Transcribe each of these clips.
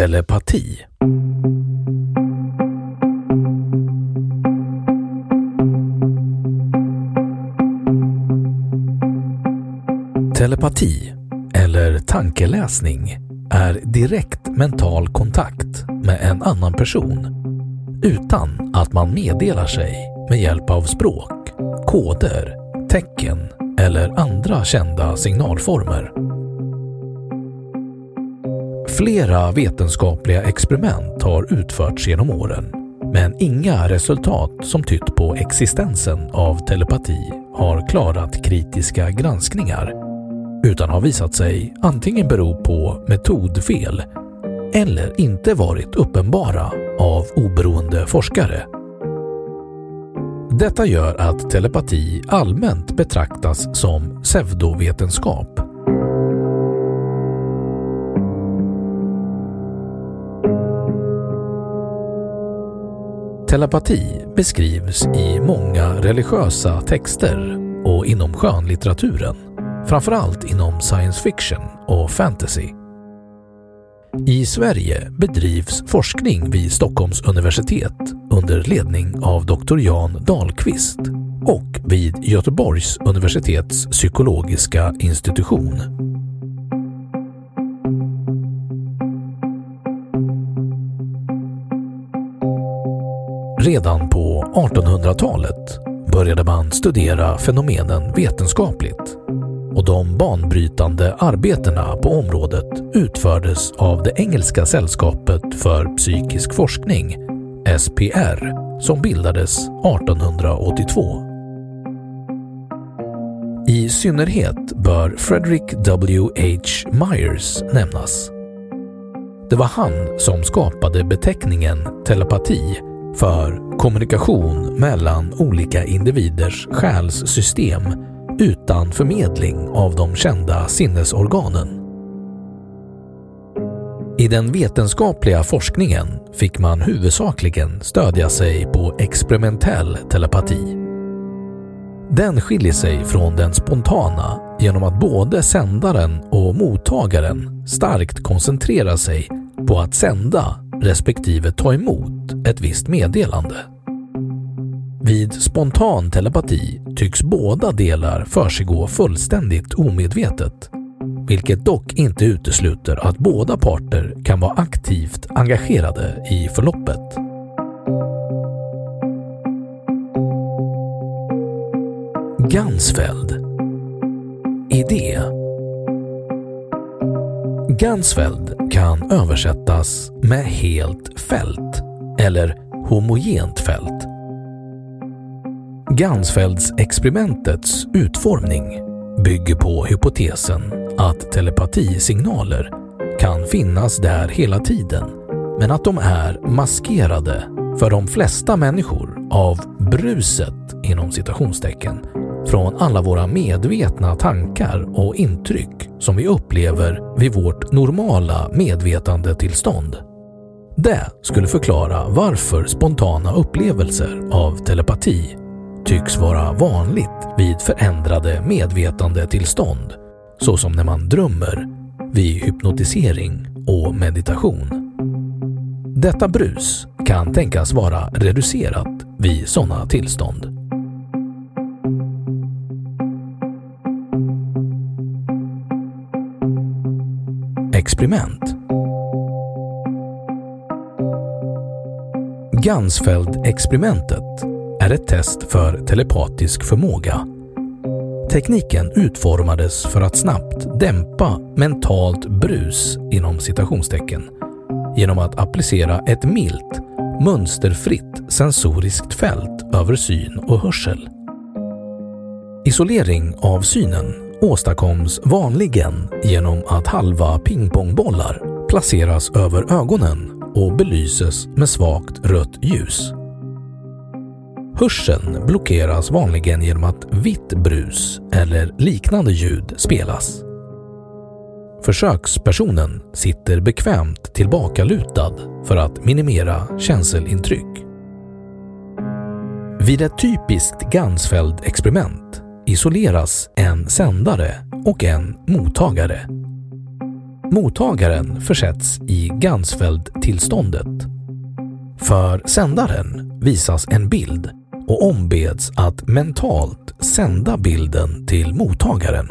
Telepati Telepati, eller tankeläsning, är direkt mental kontakt med en annan person utan att man meddelar sig med hjälp av språk, koder, tecken eller andra kända signalformer. Flera vetenskapliga experiment har utförts genom åren, men inga resultat som tytt på existensen av telepati har klarat kritiska granskningar, utan har visat sig antingen bero på metodfel eller inte varit uppenbara av oberoende forskare. Detta gör att telepati allmänt betraktas som pseudovetenskap Telepati beskrivs i många religiösa texter och inom skönlitteraturen, framförallt inom science fiction och fantasy. I Sverige bedrivs forskning vid Stockholms universitet under ledning av Dr. Jan Dahlqvist och vid Göteborgs universitets psykologiska institution. Redan på 1800-talet började man studera fenomenen vetenskapligt och de banbrytande arbetena på området utfördes av det engelska sällskapet för psykisk forskning, SPR, som bildades 1882. I synnerhet bör Frederick W. H. Myers nämnas. Det var han som skapade beteckningen telepati för kommunikation mellan olika individers själssystem utan förmedling av de kända sinnesorganen. I den vetenskapliga forskningen fick man huvudsakligen stödja sig på experimentell telepati. Den skiljer sig från den spontana genom att både sändaren och mottagaren starkt koncentrerar sig på att sända respektive ta emot ett visst meddelande. Vid spontan telepati tycks båda delar försiggå fullständigt omedvetet, vilket dock inte utesluter att båda parter kan vara aktivt engagerade i förloppet. Gansfeld Idé Gansfeld kan översättas med helt fält eller homogent fält. Gansfelds-experimentets utformning bygger på hypotesen att telepatisignaler kan finnas där hela tiden men att de är maskerade för de flesta människor av bruset inom citationstecken från alla våra medvetna tankar och intryck som vi upplever vid vårt normala medvetandetillstånd. Det skulle förklara varför spontana upplevelser av telepati tycks vara vanligt vid förändrade medvetandetillstånd såsom när man drömmer, vid hypnotisering och meditation. Detta brus kan tänkas vara reducerat vid sådana tillstånd. Experiment Gansfeld-experimentet är ett test för telepatisk förmåga. Tekniken utformades för att snabbt dämpa mentalt brus inom citationstecken genom att applicera ett milt, mönsterfritt sensoriskt fält över syn och hörsel. Isolering av synen åstadkoms vanligen genom att halva pingpongbollar placeras över ögonen och belyses med svagt rött ljus. Hörseln blockeras vanligen genom att vitt brus eller liknande ljud spelas. Försökspersonen sitter bekvämt tillbakalutad för att minimera känselintryck. Vid ett typiskt Gansfeld-experiment isoleras en sändare och en mottagare Mottagaren försätts i Gansfeld-tillståndet. För sändaren visas en bild och ombeds att mentalt sända bilden till mottagaren.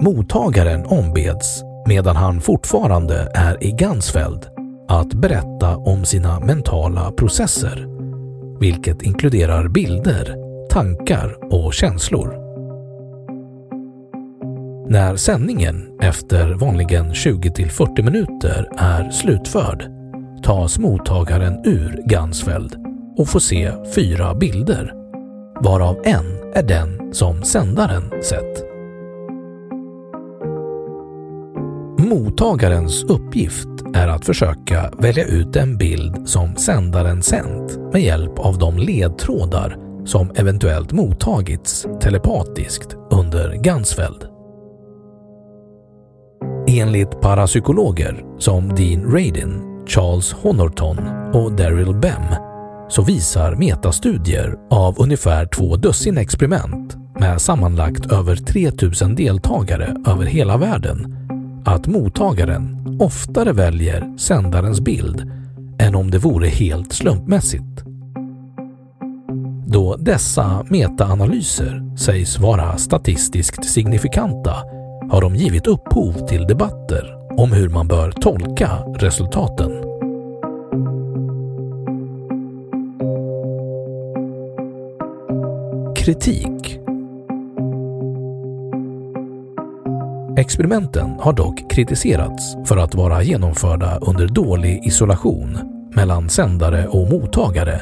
Mottagaren ombeds, medan han fortfarande är i Gansfeld, att berätta om sina mentala processer, vilket inkluderar bilder, tankar och känslor. När sändningen efter vanligen 20 40 minuter är slutförd tas mottagaren ur Gansfeld och får se fyra bilder, varav en är den som sändaren sett. Mottagarens uppgift är att försöka välja ut en bild som sändaren sänt med hjälp av de ledtrådar som eventuellt mottagits telepatiskt under Gansfeld. Enligt parapsykologer som Dean Radin, Charles Honorton och Daryl Bem så visar metastudier av ungefär två dussin experiment med sammanlagt över 3000 deltagare över hela världen att mottagaren oftare väljer sändarens bild än om det vore helt slumpmässigt. Då dessa metaanalyser sägs vara statistiskt signifikanta har de givit upphov till debatter om hur man bör tolka resultaten. Kritik Experimenten har dock kritiserats för att vara genomförda under dålig isolation mellan sändare och mottagare.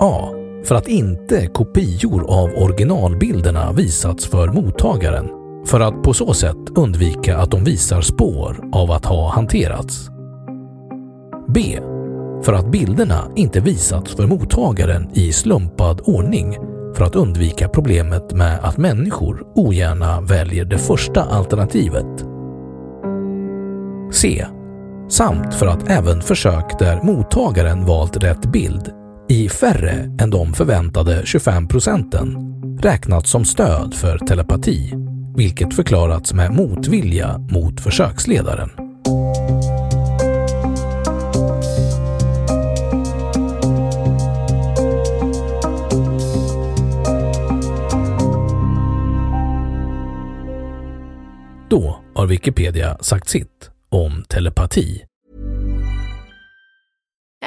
A. För att inte kopior av originalbilderna visats för mottagaren för att på så sätt undvika att de visar spår av att ha hanterats. B. För att bilderna inte visats för mottagaren i slumpad ordning för att undvika problemet med att människor ogärna väljer det första alternativet. C. Samt för att även försök där mottagaren valt rätt bild i färre än de förväntade 25 procenten räknats som stöd för telepati vilket förklarats med motvilja mot försöksledaren. Då har Wikipedia sagt sitt om telepati.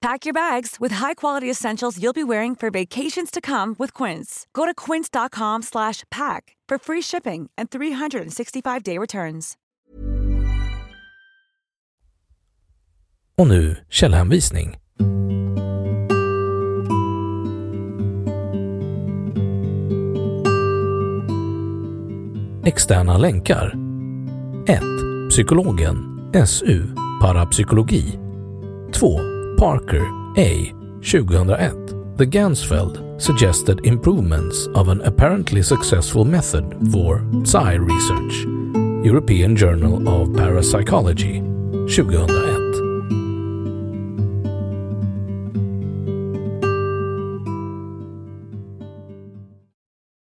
Pack your bags with high-quality essentials you'll be wearing for vacations to come with Quince. Go to quince.com slash pack for free shipping and 365-day returns. Och nu källhänvisning. Externa länkar 1. Psykologen SU Parapsykologi 2. Parker A. 2001 The Gansfeld suggested improvements of an apparently successful method for psi research European Journal of Parapsychology 2001